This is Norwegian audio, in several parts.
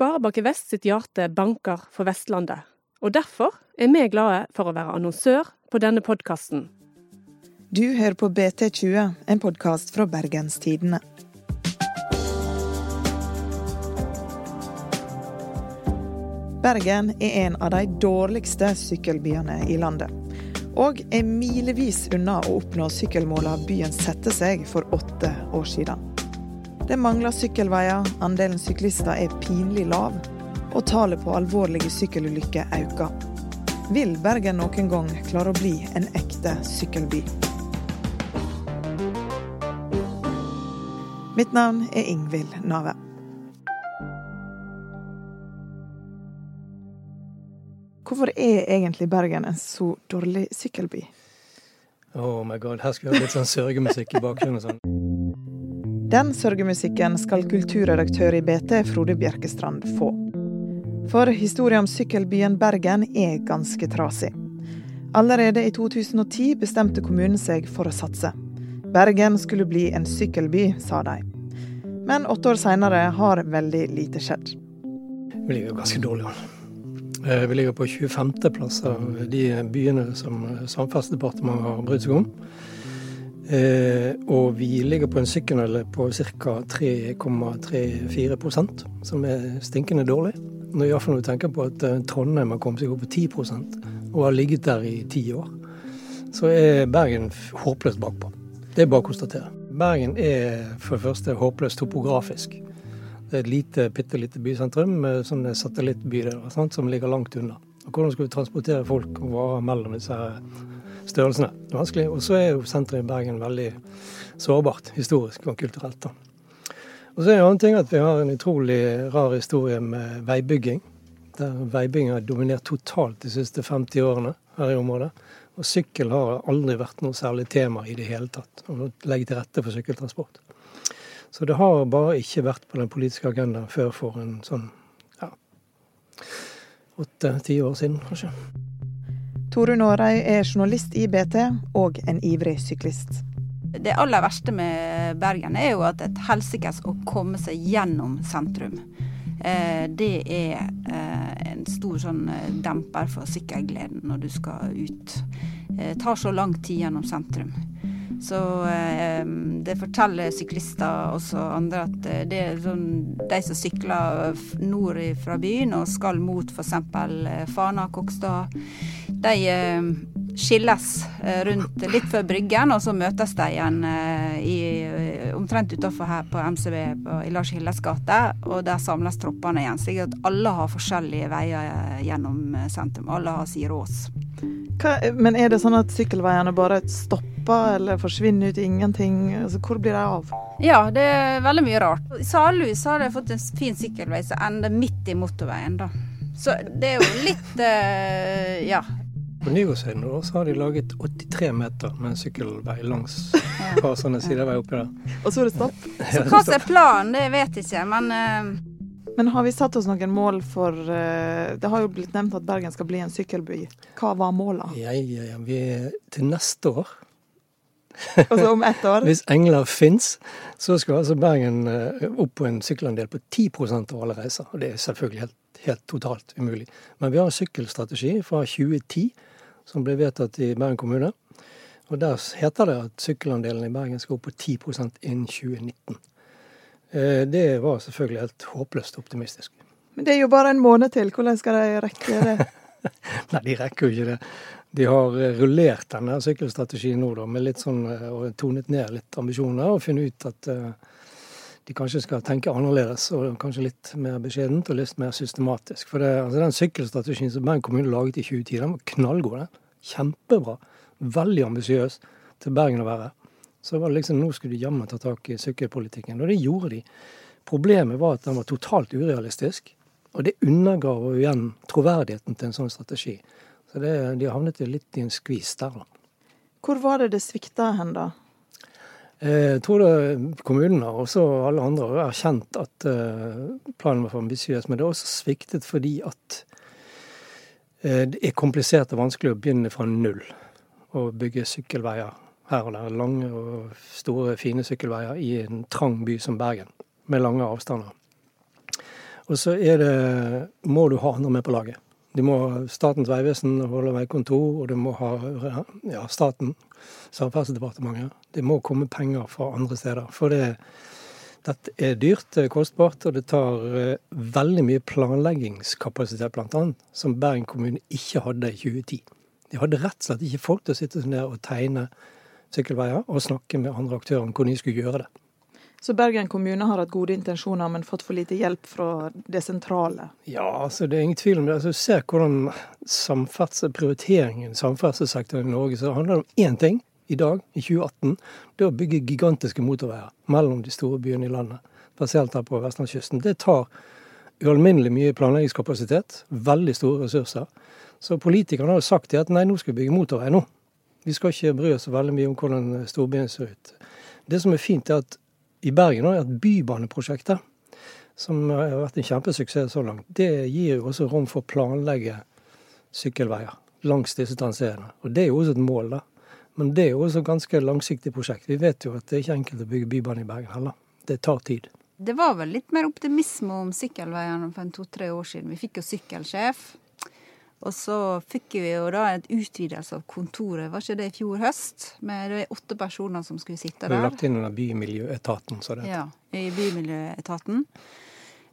Sparebank Vest sitt hjerte banker for Vestlandet, og derfor er vi glade for å være annonsør på denne podkasten. Du hører på BT20, en podkast fra Bergenstidene. Bergen er en av de dårligste sykkelbyene i landet. Og er milevis unna å oppnå sykkelmålene byen satte seg for åtte år siden. Det mangler sykkelveier, andelen syklister er pinlig lav, og tallet på alvorlige sykkelulykker øker. Vil Bergen noen gang klare å bli en ekte sykkelby? Mitt navn er Ingvild Nave. Hvorfor er egentlig Bergen en så dårlig sykkelby? Oh my god, her skulle vi ha litt sånn sørgemusikk i bakgrunnen. og sånn. Den sørgemusikken skal kulturredaktør i BT Frode Bjerkestrand få. For historien om sykkelbyen Bergen er ganske trasig. Allerede i 2010 bestemte kommunen seg for å satse. Bergen skulle bli en sykkelby, sa de. Men åtte år seinere har veldig lite skjedd. Vi ligger ganske dårlig an. Eh, Vi ligger på 25.-plass av de byene som Samferdselsdepartementet har brydd seg om. Eh, og vi ligger på en sykkel på ca. 3,34% som er stinkende dårlig. Iallfall når du tenker på at eh, Trondheim har kommet seg opp på 10% og har ligget der i ti år, så er Bergen håpløst bakpå. Det er bare å konstatere. Bergen er for det første håpløst topografisk. Det er et lite, bitte lite bysentrum med sånne satellittbydeler som ligger langt unna. Og Hvordan skal vi transportere folk og varer mellom disse her størrelsene? Vanskelig. Og så er jo senteret i Bergen veldig sårbart historisk og kulturelt. da. Og så er det en annen ting at vi har en utrolig rar historie med veibygging. Der veibygging har dominert totalt de siste 50 årene her i området. Og sykkel har aldri vært noe særlig tema i det hele tatt. Å legge til rette for sykkeltransport. Så det har bare ikke vært på den politiske agendaen før for en sånn ja, åtte-ti år siden, kanskje. Torunn Aarøy er journalist i BT og en ivrig syklist. Det aller verste med Bergen er jo at et helsikes å komme seg gjennom sentrum. Eh, det er eh, en stor sånn eh, demper for sykkelgleden når du skal ut. Det tar så lang tid gjennom sentrum. Så det forteller syklister og også andre at det er sånn, de som sykler nord fra byen og skal mot f.eks. Fana, Kokstad, de eh, skilles eh, rundt litt før Bryggen, og så møtes de igjen eh, i, omtrent utafor her på MCB på, i Lars Hilles gate, og der samles troppene igjen. slik at alle har forskjellige veier gjennom sentrum. Alle har sin rås. Hva, men er det sånn at sykkelveiene bare stopper eller forsvinner ut i ingenting? Altså, hvor blir de av? Ja, det er veldig mye rart. I Salhus har de fått en fin sykkelvei som ender midt i motorveien, da. Så det er jo litt Ja. På Nygårdshøyden så har de laget 83 meter med en sykkelvei langs et par sånne sideveier oppi der. Og så er det stopp. Så hva som er planen, det vet jeg ikke, men uh... Men har vi satt oss noen mål for uh, Det har jo blitt nevnt at Bergen skal bli en sykkelby. Hva var målet? Ja, ja, ja. Vi er til neste år, Altså om ett år? hvis engler fins, så skal altså Bergen eh, opp på en sykkelandel på 10% av alle reiser. Og det er selvfølgelig helt, helt totalt umulig. Men vi har en sykkelstrategi fra 2010 som ble vedtatt i Bergen kommune. Og der heter det at sykkelandelen i Bergen skal opp på 10% innen 2019. Eh, Det var selvfølgelig helt håpløst optimistisk. Men det er jo bare en måned til. Hvordan skal de rekke det? Nei, de rekker jo ikke det. De har eh, rullert denne sykkelstrategien nå, da, med litt sånn, eh, og tonet ned litt ambisjoner, og funnet ut at de kanskje skal tenke annerledes, og kanskje litt mer beskjedent og litt mer systematisk. For det, altså, den sykkelstrategien som Bergen kommune laget i 2010, den var knallgod. den. Kjempebra. Veldig ambisiøs til Bergen å være. Så var det liksom, nå skulle de jammen ta tak i sykkelpolitikken, og det gjorde de. Problemet var at den var totalt urealistisk, og det undergraver jo igjen troverdigheten til en sånn strategi. Så det, de havnet litt i en skvis der, da. Hvor var det det svikta hen, da? Eh, Jeg tror det kommunene og også alle andre har erkjent at eh, planen var for ambisiøs, men det er også sviktet fordi at det er komplisert og vanskelig å begynne fra null og bygge sykkelveier her og der. Lange og store, fine sykkelveier i en trang by som Bergen, med lange avstander. Og så er det, må du ha andre med på laget. Du må ha Statens vegvesen holde veikontor, og du må ha ja, staten, Samferdselsdepartementet. Det må komme penger fra andre steder. For det, dette er dyrt, det er kostbart, og det tar uh, veldig mye planleggingskapasitet, bl.a., som Bergen kommune ikke hadde i 2010. De hadde rett og slett ikke folk til å sitte ned og tegne sykkelveier og snakke med andre aktører om hvordan de skulle gjøre det. Så Bergen kommune har hatt gode intensjoner, men fått for lite hjelp fra det sentrale? Ja, altså det er ingen tvil om det. Altså, Se hvordan samferdsel, prioriteringen i samferdselssektoren i Norge, så handler det om én ting i dag, i 2018. Det å bygge gigantiske motorveier mellom de store byene i landet, spesielt her på vestlandskysten. Det tar ualminnelig mye planleggingskapasitet, veldig store ressurser. Så politikerne har jo sagt at nei, nå skal vi bygge motorvei nå. Vi skal ikke bry oss veldig mye om hvordan storbyen ser ut. Det som er fint, er at i Bergen er at Bybaneprosjektet, som har vært en kjempesuksess så langt, det gir jo også rom for å planlegge sykkelveier langs disse transeene. Og det er jo også et mål, da. Men det er jo også et ganske langsiktig prosjekt. Vi vet jo at det er ikke enkelt å bygge bybane i Bergen heller. Det tar tid. Det var vel litt mer optimisme om sykkelveiene for en to-tre år siden. Vi fikk jo sykkelsjef. Og så fikk vi jo da et utvidelse av kontoret, var ikke det i fjor høst? Med de åtte personer som skulle sitte der. Det ble lagt inn under Bymiljøetaten, så det Ja, i Bymiljøetaten.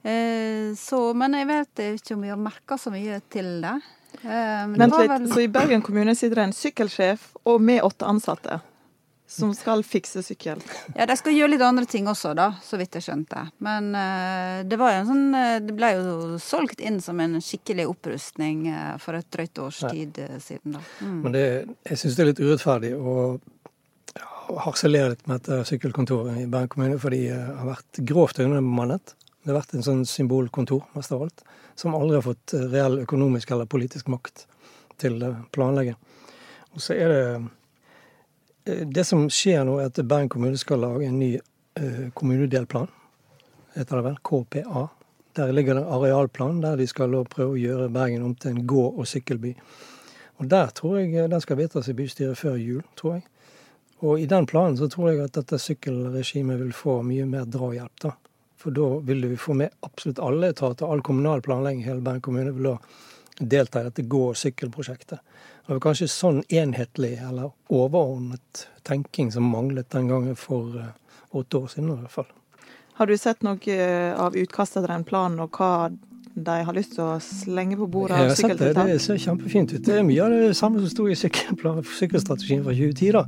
Eh, så, men jeg vet ikke om vi har merka så mye til det. Eh, men Vent litt, vel... så i Bergen kommune sitter det en sykkelsjef og med åtte ansatte? Som skal fikse sykkel. Ja, de skal gjøre litt andre ting også, da, så vidt jeg skjønte. Men uh, det var jo en sånn uh, Det ble jo solgt inn som en skikkelig opprustning uh, for et drøyt års tid siden, da. Mm. Men det, jeg syns det er litt urettferdig å ja, harselere litt med dette sykkelkontoret i Bergen kommune, fordi det har vært grovt underbemannet. Det har vært en sånn symbolkontor, mest av alt, som aldri har fått reell økonomisk eller politisk makt til planlegging. Og så er det det som skjer nå, er at Bergen kommune skal lage en ny eh, kommunedelplan. Heter det vel. KPA. Der ligger det en arealplan der de skal prøve å gjøre Bergen om til en gå- og sykkelby. Og Der tror jeg eh, den skal vedtas i bystyret før jul, tror jeg. Og i den planen så tror jeg at dette sykkelregimet vil få mye mer drahjelp. da. For da vil vi få med absolutt alle etater, all kommunal planlegging hele Bergen kommune vil da delta i dette gå- og sykkelprosjektet. Det var kanskje sånn enhetlig eller overordnet tenking som manglet den gangen for uh, åtte år siden i hvert fall. Har du sett noe eh, av utkastet til den planen, og hva de har lyst til å slenge på bordet av sykkeltiltak? Det, det ser kjempefint ut. Det er mye av det samme som sto i sykkelstrategien fra 2010. da.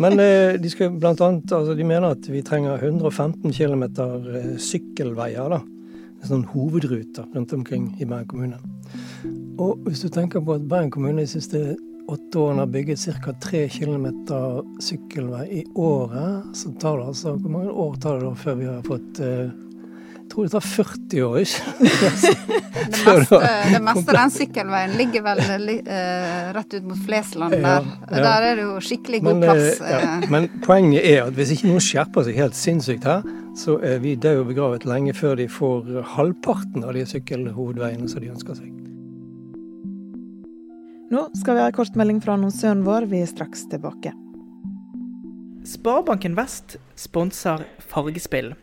Men uh, de, skal blant annet, altså, de mener at vi trenger 115 km sykkelveier. da. Sånn hovedruter rundt omkring i Bergen kommune. Og hvis du tenker på at Bergen kommune de siste åtte årene har bygget ca. 3 km sykkelvei i året, så tar det altså Hvor mange år tar det da før vi har fått eh, Jeg tror det tar 40 år, ikke det meste, det meste av den sykkelveien ligger vel uh, rett ut mot Flesland der. Ja, ja. Der er det jo skikkelig god men, eh, plass. Ja. Men poenget er at hvis ikke noen skjerper seg helt sinnssykt her, så er vi døde og begravet lenge før de får halvparten av de sykkelhovedveiene som de ønsker seg. Nå skal vi ha en kortmelding fra annonsøren vår. Vi er straks tilbake. Sparebanken Vest sponser Fargespill.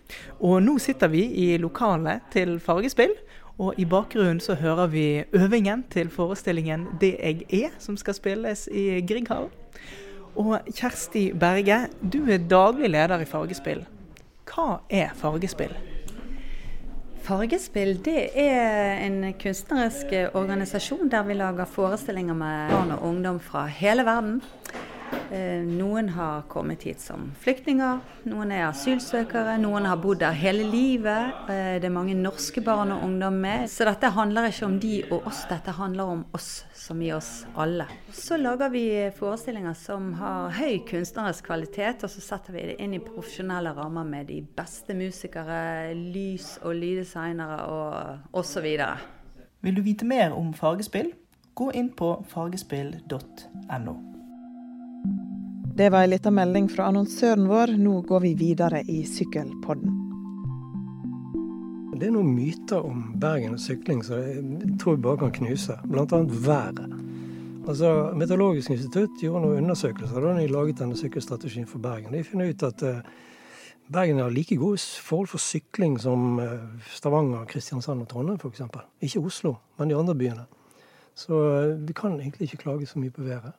Og nå sitter vi i lokalet til Fargespill. Og i bakgrunnen så hører vi øvingen til forestillingen 'Det jeg er', som skal spilles i Grieghallen. Og Kjersti Berge, du er daglig leder i Fargespill. Hva er Fargespill? Fargespill det er en kunstnerisk organisasjon der vi lager forestillinger med barn og ungdom fra hele verden. Eh, noen har kommet hit som flyktninger, noen er asylsøkere, noen har bodd der hele livet. Eh, det er mange norske barn og ungdom med. Så dette handler ikke om de og oss, dette handler om oss, som i oss alle. Så lager vi forestillinger som har høy kunstnerisk kvalitet, og så setter vi det inn i profesjonelle rammer med de beste musikere, lys- og lyddesignere og osv. Vil du vite mer om fargespill? Gå inn på fargespill.no. Det var ei lita melding fra annonsøren vår. Nå går vi videre i Sykkelpodden. Det er noen myter om Bergen og sykling som jeg tror vi bare kan knuse. Annet været. Altså, Meteorologisk institutt gjorde noen undersøkelser da de laget denne sykkelstrategien for Bergen. De finner ut at uh, Bergen har like gode forhold for sykling som eh, Stavanger, Kristiansand og Trondheim f.eks. Ikke Oslo, men de andre byene. Så eh, vi kan egentlig ikke klage så mye på været.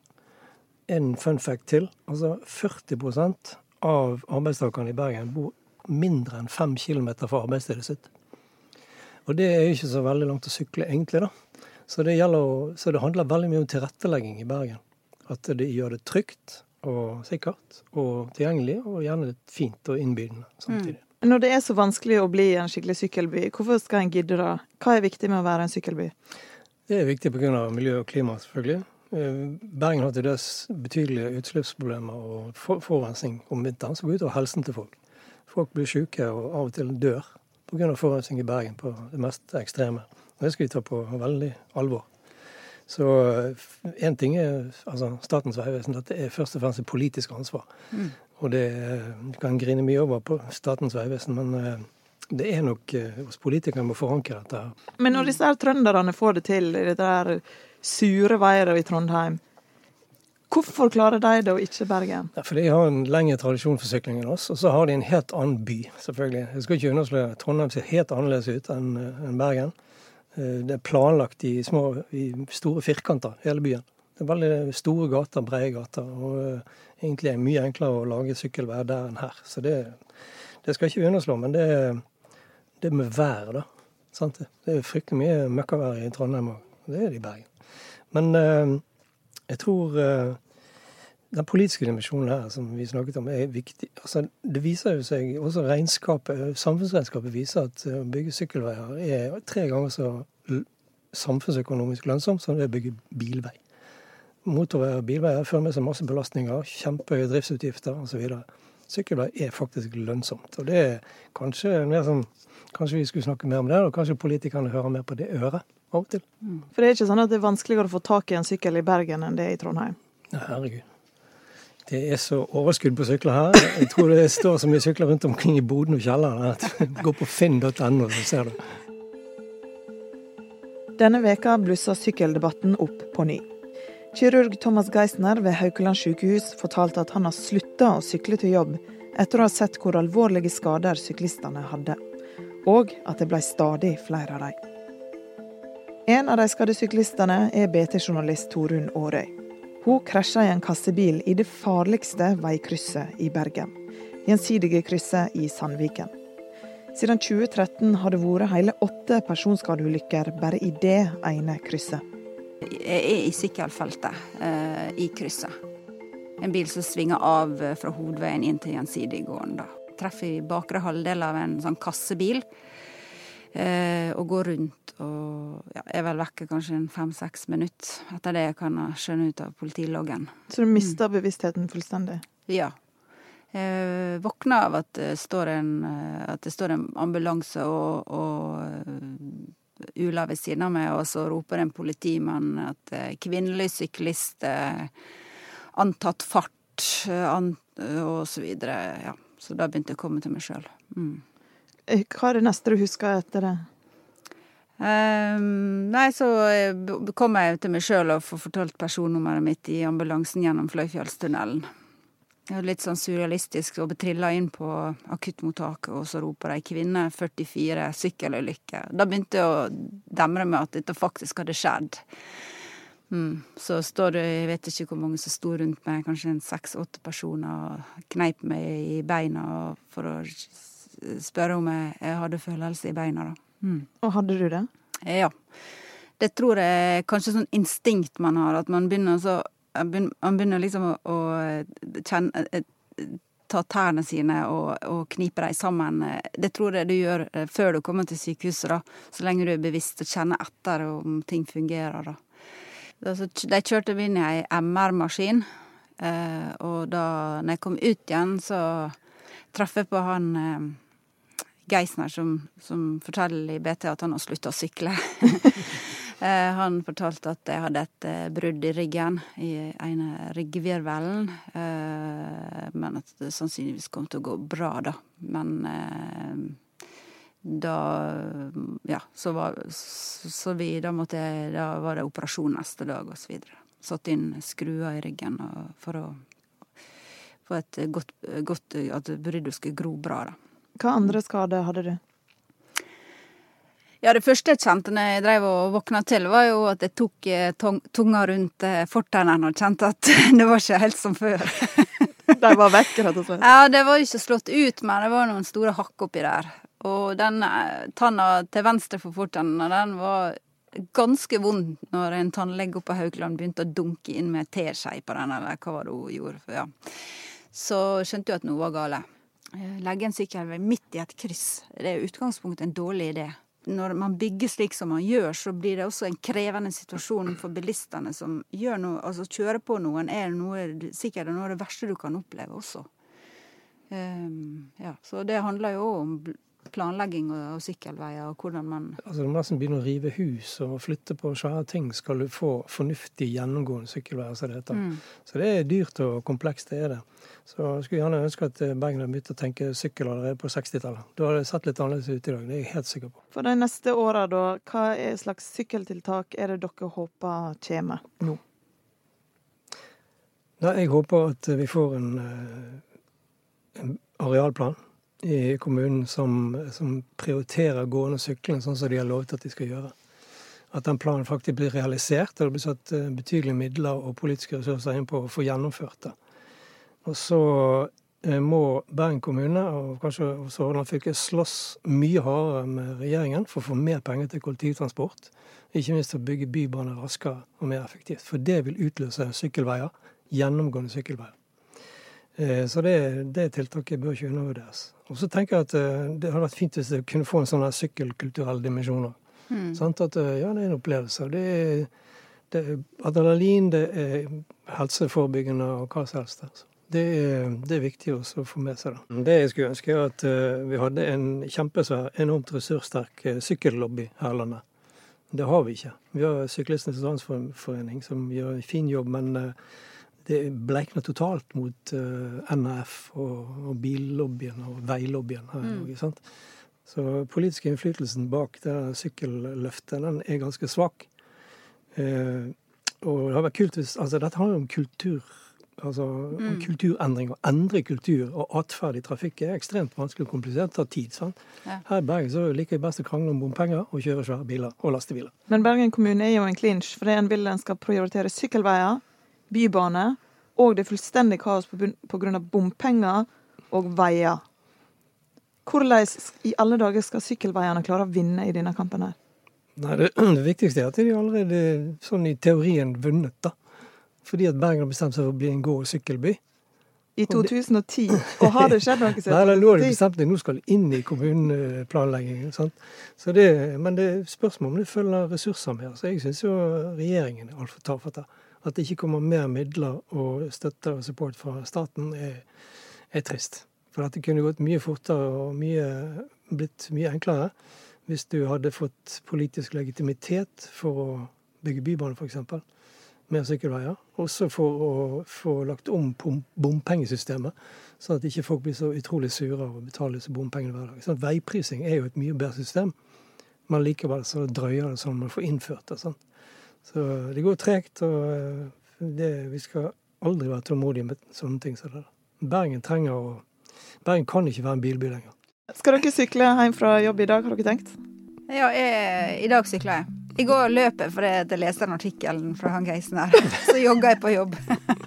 En fun fact til. Altså 40% av arbeidstakerne i Bergen bor mindre enn fem km fra arbeidsstedet sitt. Og det er jo ikke så veldig langt å sykle, egentlig. da. Så det, gjelder, så det handler veldig mye om tilrettelegging i Bergen. At det gjør det trygt og sikkert og tilgjengelig, og gjerne litt fint og innbydende samtidig. Mm. Når det er så vanskelig å bli en skikkelig sykkelby, hvorfor skal en gidde da? Hva er viktig med å være en sykkelby? Det er viktig pga. miljø og klima, selvfølgelig. Eh, Bergen har til dels betydelige utslippsproblemer og forurensning om vinteren som går utover helsen til folk. Folk blir syke og av og til dør pga. forurensning i Bergen på det mest ekstreme. Og Det skal vi ta på veldig alvor. Så én ting er altså Statens vegvesen. Dette er først og fremst et politisk ansvar. Mm. Og det Du kan grine mye over på Statens vegvesen, men eh, det er nok hos politikerne må forankre dette. Men når disse her trønderne får det til, i det der sure været i Trondheim, hvorfor klarer de det og ikke Bergen? Ja, for De har en lengre tradisjon for sykling enn oss, og så har de en helt annen by, selvfølgelig. Jeg skal ikke underslå at Trondheim ser helt annerledes ut enn Bergen. Eh, det er planlagt i, små, i store firkanter, hele byen. Det er veldig store gater, brede gater. Og uh, egentlig er det mye enklere å lage sykkelvei der enn her. Så det, det skal ikke underslå. Men det, det med været, da. Sant? Det er fryktelig mye møkkavær i Trondheim òg. Det er det i Bergen. Men uh, jeg tror uh, den politiske dimensjonen her som vi snakket om, er viktig. Altså, det viser jo seg, også regnskapet, Samfunnsregnskapet viser at å bygge sykkelveier er tre ganger så samfunnsøkonomisk lønnsomt som det å bygge bilvei. Motorveier og bilveier fører med seg masse belastninger, kjempehøye driftsutgifter osv. Sykkelvei er faktisk lønnsomt. Og det er kanskje mer sånn Kanskje vi skulle snakke mer om det, og kanskje politikerne hører mer på det øret av og til. Mm. For det er ikke sånn at det er vanskeligere å få tak i en sykkel i Bergen enn det er i Trondheim? Herregud. Det er så overskudd på sykler her. Jeg tror det står så mye sykler rundt omkring i boden og kjelleren at gå på finn.no, så ser du. Denne veka blussa sykkeldebatten opp på ny. Kirurg Thomas Geisner ved Haukeland sykehus fortalte at han har slutta å sykle til jobb etter å ha sett hvor alvorlige skader syklistene hadde, og at det ble stadig flere av dem. En av de skadde syklistene er BT-journalist Torunn Aarøy. Hun krasja i en kassebil i det farligste veikrysset i Bergen, gjensidige krysset i Sandviken. Siden 2013 har det vært hele åtte personskadeulykker bare i det ene krysset. Jeg er i sykkelfeltet eh, i krysset. En bil som svinger av fra hovedveien inn til Gjensidiggården. Treffer i bakre halvdel av en sånn kassebil eh, og går rundt og ja, er vel vekke kanskje en fem-seks minutter. Etter det jeg kan skjønne ut av politiloggen. Så du mister mm. bevisstheten fullstendig? Ja. Jeg våkner av at det står en, at det står en ambulanse og, og eh, Ula ved siden av meg, og så roper en politimann at eh, kvinnelig syklist antatt fart an, og så videre. Ja. Så da begynte jeg å komme til meg sjøl. Mm. Eh, hva er det neste du husker etter det? Um, nei, så kom jeg til meg sjøl og får fortalt personnummeret mitt i ambulansen gjennom Fløyfjellstunnelen. Litt sånn surrealistisk å betrilla inn på akuttmottaket, og så roper ei 'kvinne 44, sykkelulykke'. Da begynte jeg å demre med at dette faktisk hadde skjedd. Mm. Så står det, jeg vet ikke hvor mange som sto rundt meg, kanskje seks-åtte personer, og kneip meg i beina for å spørre om jeg, jeg hadde følelse i beina, da. Mm. Og hadde du det? Ja. Det tror jeg kanskje sånn instinkt man har, at man begynner så Man begynner liksom å, å kjenne eh, ta tærne sine og, og knipe dem sammen. Det tror jeg du gjør eh, før du kommer til sykehuset, da. Så lenge du er bevisst og kjenner etter om ting fungerer, da. Altså, de kjørte meg inn i ei MR-maskin, eh, og da når jeg kom ut igjen, så traff jeg på han Geisner som, som forteller i BT at han har slutta å sykle. Eh, han fortalte at jeg hadde et eh, brudd i ryggen, i ene ryggvirvelen. Eh, men at det sannsynligvis kom til å gå bra, da. Men da Ja, så var så vi Da måtte jeg Da var det operasjon neste dag, og så videre. Satt inn skruer i ryggen for å få et godt, godt At bruddet skulle gro bra. da. Hva andre skader hadde du? Ja, Det første jeg kjente når jeg drev og våkna til, var jo at jeg tok eh, tunga rundt eh, fortennene og kjente at det var ikke helt som før. De var vekk, rett og slett? Ja, det var ikke slått ut, men det var noen store hakk oppi der. Og den eh, tanna til venstre for fortennene, den var ganske vond når en tannlege oppe på Haukeland begynte å dunke inn med teskje på den, eller hva var det hun gjorde. Ja. Så skjønte jo at noe var gale. Legge en sykkelvei midt i et kryss, det er i utgangspunktet en dårlig idé når man bygger slik som man gjør, så blir det også en krevende situasjon for bilistene som gjør noe Altså kjøre på noen er noe, sikkert noe av det verste du kan oppleve også. Um, ja, så det handler jo om planlegging av sykkelveier og hvordan man Altså Du må nesten begynne å rive hus og flytte på svære ting skal du få fornuftig gjennomgående sykkelveier, som det heter. Mm. Så det er dyrt og komplekst, det er det. Så jeg skulle gjerne ønske at eh, Bergen hadde begynt å tenke sykkel allerede på 60-tallet. Da hadde det sett litt annerledes ut i dag, det er jeg helt sikker på. For de neste åra, da, hva slags sykkeltiltak er det dere håper kommer nå? Nei, jeg håper at vi får en, eh, en arealplan i kommunen som, som, prioriterer gående og syklende sånn som de har lovet at de skal gjøre. At den planen faktisk blir realisert, og det blir satt eh, betydelige midler og politiske ressurser inn på å få gjennomført det. Og så eh, må Bergen kommune og kanskje også Hordaland fylke slåss mye hardere med regjeringen for å få mer penger til kollektivtransport. Ikke minst til å bygge bybaner raskere og mer effektivt. For det vil utløse sykkelveier. Gjennomgående sykkelveier. Eh, så det, det tiltaket bør ikke undervurderes. Og så tenker jeg at eh, det hadde vært fint hvis det kunne få en sånn sykkelkulturell dimensjon. Mm. At ja, det er en opplevelse. Det er, det er adrenalin, det er helseforebyggende og hva som helst. Altså. Det er, det er viktig også å få med seg. Da. Det jeg skulle ønske, er at uh, vi hadde en kjempesvær, enormt ressurssterk uh, sykkellobby her i landet. Det har vi ikke. Vi har Syklistenes Landsforening som gjør en fin jobb, men uh, det bleikner totalt mot NAF og, og billobbyen og veilobbyen her i Norge. Mm. Så politiske innflytelsen bak det sykkelløftet, den er ganske svak. og det har vært kult hvis Altså, dette handler om kultur Altså mm. kulturendring. og endre kultur og atferd i trafikk er ekstremt vanskelig og komplisert. Det tar tid. sant? Ja. Her i Bergen så liker jeg best å krangle om bompenger og kjøre svære biler og lastebiler. Men Bergen kommune er jo en clinch, for en vil en skal prioritere sykkelveier, bybane og det er fullstendig kaos pga. bompenger og veier. Hvordan i alle dager skal sykkelveiene klare å vinne i denne kampen her? Nei, det, det viktigste er at de allerede sånn i teorien vunnet, da fordi at Bergen har bestemt seg for å bli en gå- og sykkelby. I 2010. Og har det skjedd noe siden? Nei, nå har de bestemt seg, nå skal de inn i kommuneplanleggingen. Sant? Det, men det er spørsmål om det følger ressurser med. Så jeg syns jo regjeringen er altfor tafatt. At det ikke kommer mer midler og støtte og support fra staten, er, er trist. For dette kunne gått mye fortere og mye, blitt mye enklere hvis du hadde fått politisk legitimitet for å bygge bybane, f.eks mer sykkelveier. Også for å få lagt om bompengesystemet, sånn at ikke folk blir så utrolig sure av å betale disse bompengene hver dag. Sånn, veiprising er jo et mye bedre system, men likevel så drøyer det sånn man får innført det. Sånn. Så det går tregt, og eh, det, vi skal aldri være tålmodige med sånne ting som det. Bergen trenger å Bergen kan ikke være en bilby lenger. Skal dere sykle hjem fra jobb i dag, har dere tenkt? Ja, jeg, i dag sykler jeg. I går løp jeg fordi jeg leste den artikkelen fra han Geisen her. Så jogga jeg på jobb.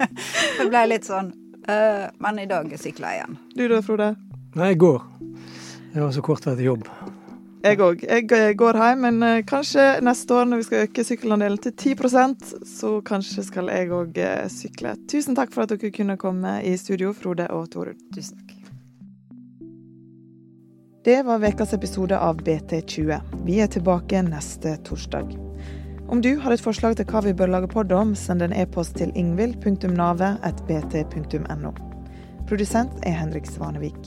Det ble litt sånn. Uh, men i dag sykler jeg igjen. Du da, Frode? Nei, jeg går. Jeg har så kort vei til jobb. Jeg òg. Jeg går hjem, men uh, kanskje neste år når vi skal øke sykkelandelen til 10% så kanskje skal jeg òg uh, sykle. Tusen takk for at dere kunne komme i studio, Frode og Torud. Tusen takk. Det var ukas episode av BT20. Vi er tilbake neste torsdag. Om du har et forslag til hva vi bør lage podd om, send en e-post til ingvild.navet.bt.no. Produsent er Henrik Svanevik.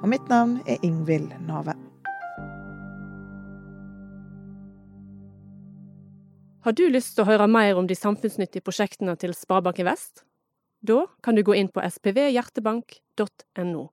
Og mitt navn er Ingvild Nave. Har du lyst til å høre mer om de samfunnsnyttige prosjektene til Sparebanken Vest? Da kan du gå inn på spvhjertebank.no.